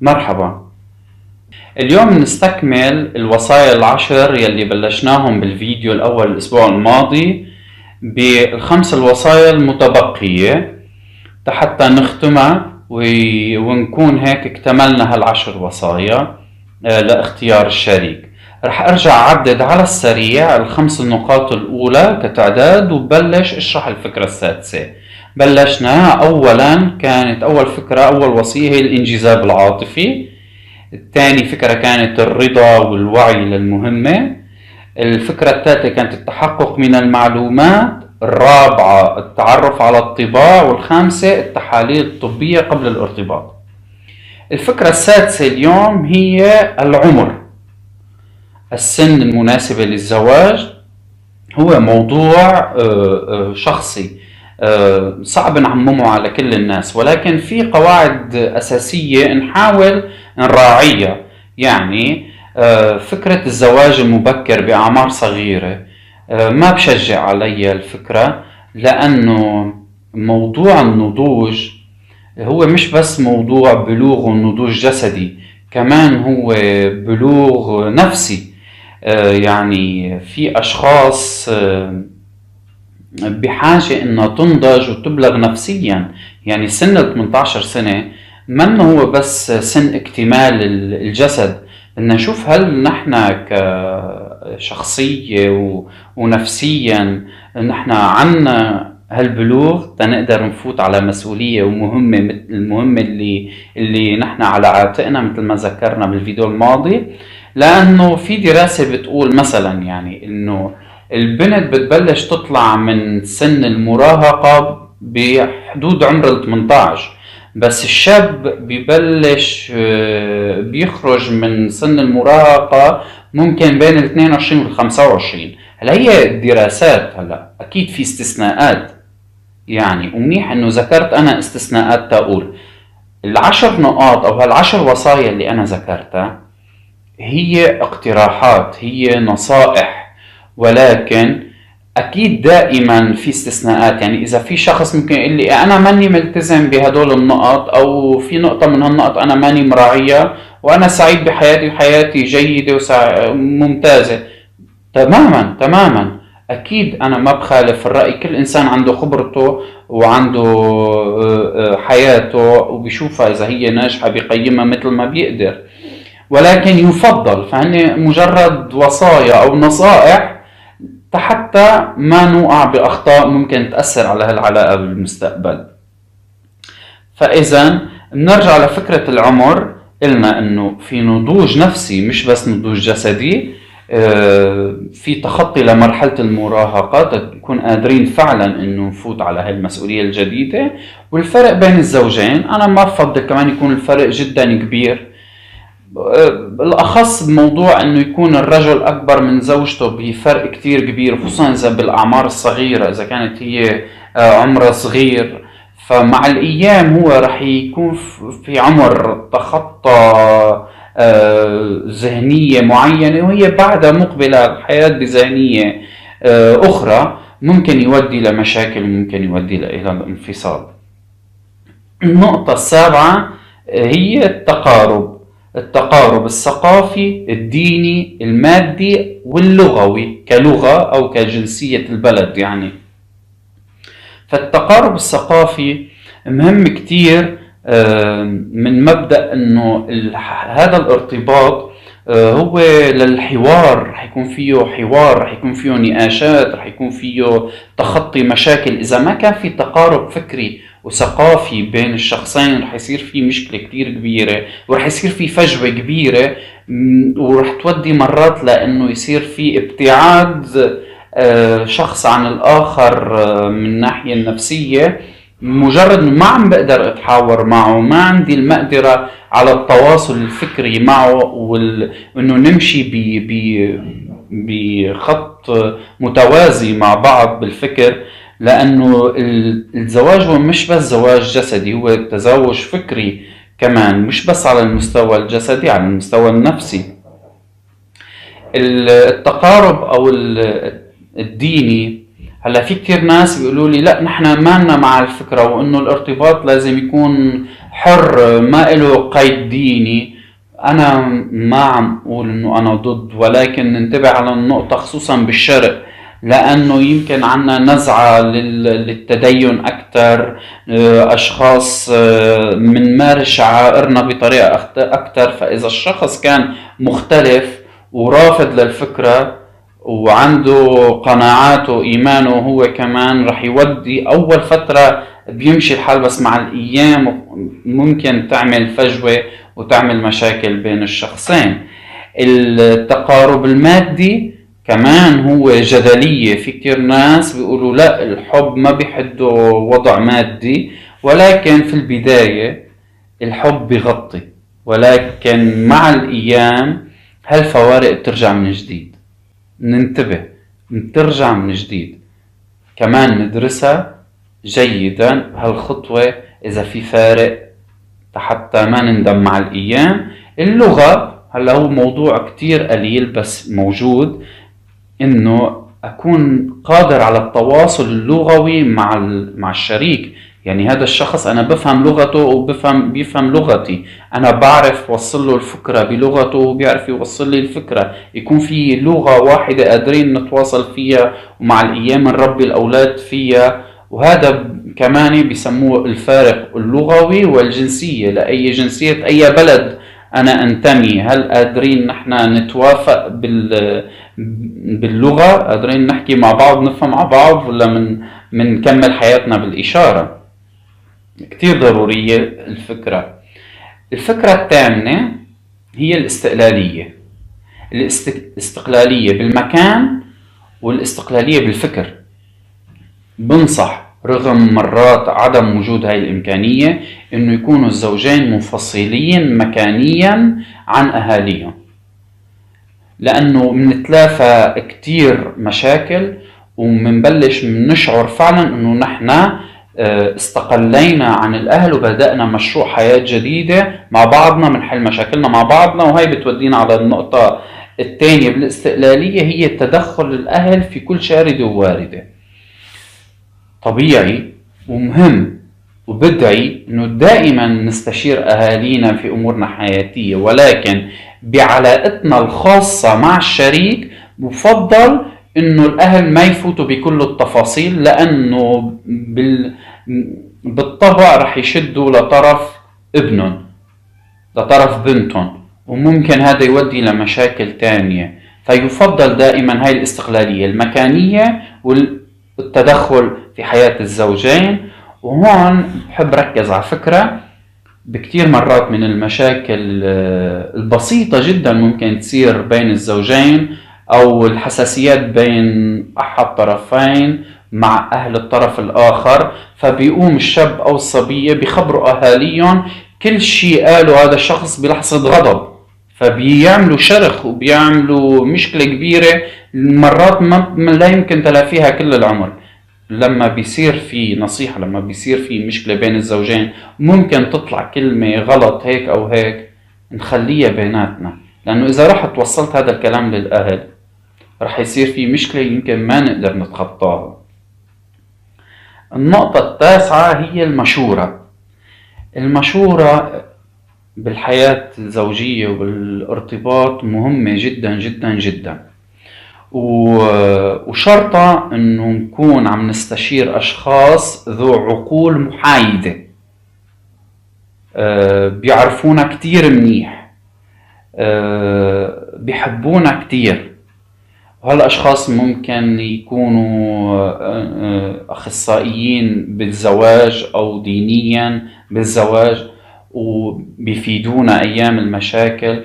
مرحبا. اليوم نستكمل الوصايا العشر يلي بلشناهم بالفيديو الأول الأسبوع الماضي بالخمس الوصايا المتبقية حتى نختمها ونكون هيك اكتملنا هالعشر وصايا آه، لإختيار الشريك. رح أرجع أعدد على السريع الخمس النقاط الأولى كتعداد وبلش أشرح الفكرة السادسة. بلشنا. اولا كانت أول فكرة أول وصية هي الانجذاب العاطفي. الثاني فكرة كانت الرضا والوعي للمهمة. الفكرة الثالثة كانت التحقق من المعلومات. الرابعة التعرف على الطباع. والخامسة التحاليل الطبية قبل الارتباط. الفكرة السادسة اليوم هي العمر. السن المناسبة للزواج هو موضوع آه، آه، شخصي. صعب نعممه على كل الناس. ولكن في قواعد أساسية نحاول نراعيها. يعني فكرة الزواج المبكر بأعمار صغيرة ما بشجع علي الفكرة لأنه موضوع النضوج هو مش بس موضوع بلوغ ونضوج جسدي كمان هو بلوغ نفسي. آه، يعني في أشخاص بحاجة إنها تنضج وتبلغ نفسيا. يعني سن ال 18 سنة ما هو بس سن اكتمال الجسد. بدنا نشوف هل نحن كشخصية ونفسيا نحن عنا هالبلوغ تنقدر نفوت على مسؤولية ومهمة مثل المهمة اللي اللي نحن على عاتقنا مثل ما ذكرنا بالفيديو الماضي. لأنه في دراسة بتقول مثلا يعني إنه البنت بتبلش تطلع من سن المراهقة بحدود عمر ال 18 بس الشاب ببلش آه، بيخرج من سن المراهقة ممكن بين ال 22 وال 25 هلا هي دراسات هلا أكيد في استثناءات. يعني ومنيح إنه ذكرت أنا استثناءات تقول. العشر نقاط أو هالعشر وصايا اللي أنا ذكرتها هي اقتراحات هي نصائح. ولكن أكيد دائما في استثناءات. يعني إذا في شخص ممكن يقول لي أنا ماني ملتزم بهدول النقط أو في نقطة من هالنقط أنا ماني مراعيها وأنا سعيد بحياتي وحياتي جيدة وممتازة تماما تماما. أكيد أنا ما بخالف الرأي. كل إنسان عنده خبرته وعنده آه، آه، حياته وبيشوفها إذا هي ناجحة بيقيمها مثل ما بيقدر. ولكن يفضل فهن مجرد وصايا أو نصائح حتى ما نوقع بأخطاء ممكن تأثر على هالعلاقة بالمستقبل. فإذا بنرجع لفكرة العمر. قلنا إنه في نضوج نفسي مش بس نضوج جسدي. آه، في تخطي لمرحلة المراهقة تكون قادرين فعلا إنه نفوت على هاي المسؤولية الجديدة. والفرق بين الزوجين أنا ما بفضل كمان يكون الفرق جدا كبير. بالأخص بموضوع إنه يكون الرجل أكبر من زوجته بفرق كتير كبير خصوصا إذا بالأعمار الصغيرة إذا كانت هي آه، عمرها صغير. فمع الأيام هو رح يكون في عمر تخطى آه، ذهنية معينة وهي بعدها مقبلة الحياة بذهنية آه، أخرى ممكن يودي لمشاكل وممكن يودي إلى الانفصال النقطة السابعة هي التقارب. التقارب الثقافي الديني المادي واللغوي كلغة أو كجنسية البلد يعني. فالتقارب الثقافي مهم كتير من مبدأ أنه هذا الارتباط آه، هو للحوار رح يكون فيه حوار رح يكون فيه نقاشات رح يكون فيه تخطي مشاكل. إذا ما كان في تقارب فكري وثقافي بين الشخصين رح يصير في مشكلة كتير كبيرة ورح يصير في فجوة كبيرة ورح تودي مرات لأنه يصير في ابتعاد آه، شخص عن الآخر آه، من الناحية النفسية مجرد ما عم بقدر أتحاور معه ما عندي المقدرة على التواصل الفكري معه وال... وإنه نمشي ب... ب... بخط متوازي مع بعض بالفكر. لأنه الزواج هو مش بس زواج جسدي هو تزوج فكري كمان مش بس على المستوى الجسدي على المستوى النفسي. التقارب أو الديني هلأ في كثير ناس بيقولوا لي لا نحن ما لنا مع الفكرة وإنه الارتباط لازم يكون حر ما له قيد ديني. أنا ما عم أقول إنه أنا ضد ولكن ننتبه على النقطة خصوصا بالشرق. لأنه يمكن عنا نزعة للتدين أكثر آه، أشخاص منمارس آه، شعائرنا بطريقة أكثر فإذا الشخص كان مختلف ورافض للفكرة وعنده قناعاته وإيمانه هو كمان رح يودي أول فترة بيمشي الحال بس مع الأيام ممكن تعمل فجوة وتعمل مشاكل بين الشخصين. التقارب المادي كمان هو جدلية. في كتير ناس بيقولوا لا الحب ما بيحدوا وضع مادي ولكن في البداية الحب بيغطي ولكن مع الأيام هالفوارق بترجع من جديد. ننتبه بترجع من جديد. كمان ندرسها جيدا هالخطوة إذا في فارق حتى ما نندم مع الأيام. اللغة هلا هو موضوع كتير قليل بس موجود. إنه أكون قادر على التواصل اللغوي مع مع الشريك. يعني هذا الشخص أنا بفهم لغته وبفهم بيفهم لغتي. أنا بعرف وصل له الفكرة بلغته وبيعرف يوصل لي الفكرة. يكون في لغة واحدة قادرين نتواصل فيها ومع الأيام نربي الأولاد فيها. وهذا كمان بيسموه الفارق اللغوي والجنسية. لأي جنسية أي بلد أنا أنتمي. هل قادرين نحن نتوافق بال باللغة قادرين نحكي مع بعض نفهم مع بعض ولا من منكمل حياتنا بالإشارة. كتير ضرورية الفكرة. الفكرة الثامنة هي الاستقلالية. الاستقلالية بالمكان والاستقلالية بالفكر. بنصح رغم مرات عدم وجود هاي الإمكانية إنه يكونوا الزوجين منفصلين مكانيا عن أهاليهم. لأنه منتلافى كتير مشاكل ومنبلش نشعر فعلا إنه نحن آه، استقلينا عن الأهل وبدأنا مشروع حياة جديدة مع بعضنا بنحل مشاكلنا مع بعضنا وهي بتودينا على النقطة الثانية بالاستقلالية هي تدخل الأهل في كل شارده وواردة. طبيعي ومهم وبدعي إنه دائما نستشير أهالينا في أمورنا الحياتية. ولكن بعلاقتنا الخاصة مع الشريك بفضل إنه الأهل ما يفوتوا بكل التفاصيل لأنه بال بالطبع رح يشدوا لطرف ابنهم لطرف بنتهم وممكن هذا يودي لمشاكل تانية. فيفضل دائما هاي الاستقلالية المكانية والتدخل في حياة الزوجين وهون بحب ركز على فكرة بكتير مرات من المشاكل آه، البسيطة جدا ممكن تصير بين الزوجين أو الحساسيات بين أحد طرفين مع أهل الطرف الآخر فبيقوم الشاب أو الصبية بيخبروا أهاليهم كل شيء قاله هذا الشخص بلحظة غضب فبيعملوا شرخ وبيعملوا مشكلة كبيرة مرات ما لا يمكن تلافيها كل العمر. لما بيصير في نصيحة لما بيصير في مشكلة بين الزوجين ممكن تطلع كلمة غلط هيك أو هيك نخليها بيناتنا. لأنه إذا رحت وصلت هذا الكلام للأهل رح يصير في مشكلة يمكن ما نقدر نتخطاها. النقطة التاسعة هي المشورة. المشورة بالحياة الزوجية وبالارتباط مهمة جدا جدا جدا. وشرطة انه نكون عم نستشير أشخاص ذو عقول محايدة. آه، بيعرفونا كتير منيح. آه، بيحبونا كتير. وهالاشخاص ممكن يكونوا آه، أخصائيين بالزواج أو دينيا بالزواج وبيفيدونا أيام المشاكل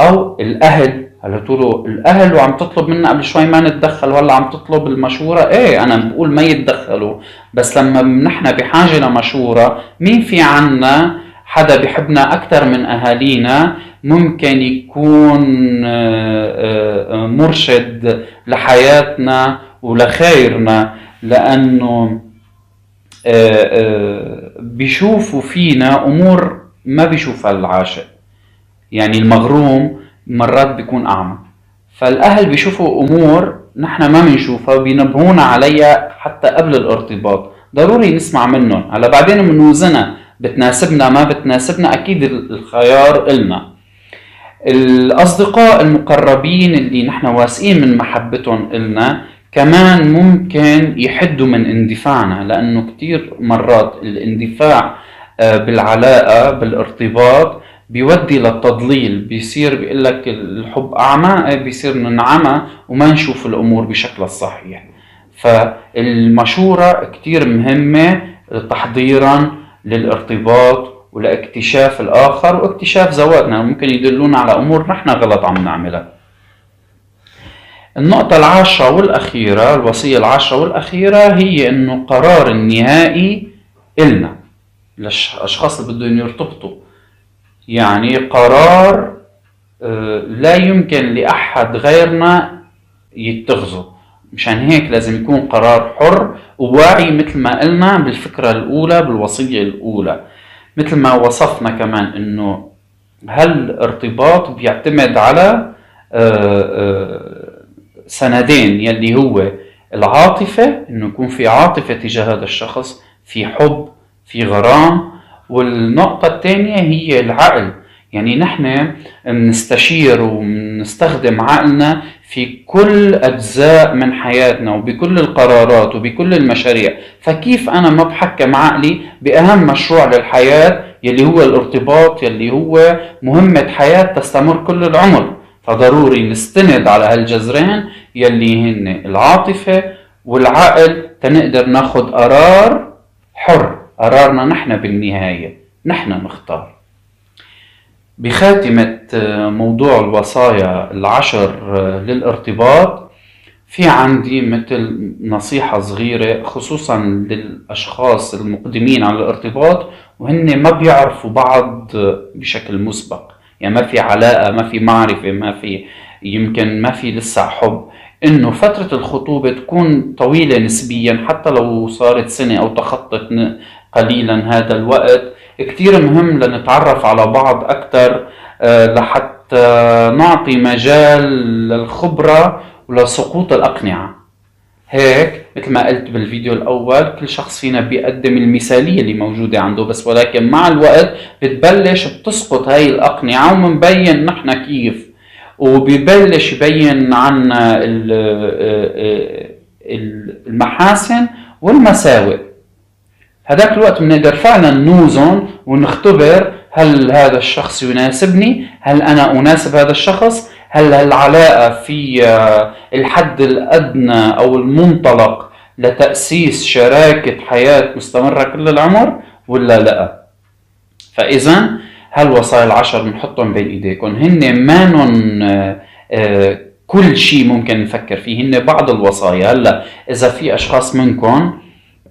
أو الأهل هلا تقولوا الأهل وعم تطلب منا قبل شوي ما نتدخل ولا عم تطلب المشورة. إيه أنا بقول ما يتدخلوا. بس لما نحن بحاجة لمشورة مين في عنا حدا بحبنا أكثر من أهالينا ممكن يكون آه، آه، مرشد لحياتنا ولخيرنا؟ لأنه آه، بيشوفوا فينا أمور ما بيشوفها العاشق. يعني المغروم مرات بيكون اعمى فالأهل بيشوفوا أمور نحن ما بنشوفها وبينبهونا عليها حتى قبل الارتباط. ضروري نسمع منهم. هلا بعدين بنوزنها بتناسبنا ما بتناسبنا أكيد الخيار إلنا. الأصدقاء المقربين اللي نحن واثقين من محبتهم إلنا كمان ممكن يحدوا من اندفاعنا لأنه كثير مرات الاندفاع آه، بالعلاقة بالارتباط بيودي للتضليل بيصير بيقول لك الحب أعمى بيصير ننعمى وما نشوف الأمور بشكلها الصحيح. فالمشورة كتير مهمة تحضيرا للارتباط ولاكتشاف الآخر واكتشاف ذواتنا ممكن يدلونا على أمور نحن غلط عم نعملها. النقطة العاشرة والأخيرة الوصية العاشرة والأخيرة هي إنه قرار النهائي إلنا للأشخاص اللي بدهم يرتبطوا. يعني قرار آه، لا يمكن لأحد غيرنا يتخذه. مشان هيك لازم يكون قرار حر وواعي مثل ما قلنا بالفكرة الأولى بالوصية الأولى. مثل ما وصفنا كمان إنه هالارتباط بيعتمد على آه، آه، سندين يلي هو العاطفة إنه يكون في عاطفة تجاه هذا الشخص في حب في غرام والنقطة الثانية هي العقل. يعني نحن بنستشير وبنستخدم عقلنا في كل أجزاء من حياتنا وبكل القرارات وبكل المشاريع. فكيف أنا ما بحكم عقلي بأهم مشروع للحياة يلي هو الارتباط يلي هو مهمة حياة تستمر كل العمر؟ فضروري نستند على هالجذرين يلي هن العاطفة والعقل تنقدر ناخد قرار حر. قرارنا نحن بالنهاية نحن نختار. بخاتمة آه، موضوع الوصايا العشر آه، للارتباط في عندي مثل نصيحة صغيرة خصوصا للأشخاص المقدمين على الارتباط وهن ما بيعرفوا بعض بشكل مسبق. يعني ما في علاقة ما في معرفة ما في يمكن ما في لسه حب. إنه فترة الخطوبة تكون طويلة نسبيا حتى لو صارت سنة أو تخطت قليلا هذا الوقت. كتير مهم لنتعرف على بعض أكثر آه، لحتى نعطي مجال للخبرة ولسقوط الأقنعة. هيك مثل ما قلت بالفيديو الأول كل شخص فينا بيقدم المثالية اللي موجودة عنده بس ولكن مع الوقت بتبلش بتسقط هاي الأقنعة ومنبين نحن كيف. وبيبلش يبين عنا آه، آه، المحاسن والمساوئ. هذاك الوقت بنقدر فعلا نوزن ونختبر هل هذا الشخص يناسبني هل أنا أناسب هذا الشخص هل العلاقة في آه، الحد الأدنى أو المنطلق لتأسيس شراكة حياة مستمرة كل العمر ولا لا؟ فإذا هالوصايا العشر بنحطهم بين إيديكم؟ هن مانن آه، آه، كل شيء ممكن نفكر فيه هن بعض الوصايا. هلا إذا في أشخاص منكم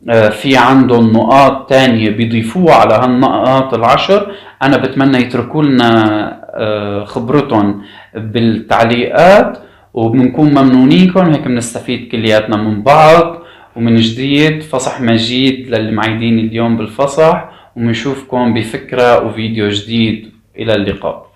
في عندهم نقاط تانية بيضيفوها على هالنقاط العشر. أنا بتمنى يتركوا لنا آه، خبرتهم بالتعليقات وبنكون ممنونينكم. هيك بنستفيد كلياتنا من بعض ومن جديد. فصح مجيد للي معيدين اليوم بالفصح وبنشوفكم بفكرة وفيديو جديد. إلى اللقاء.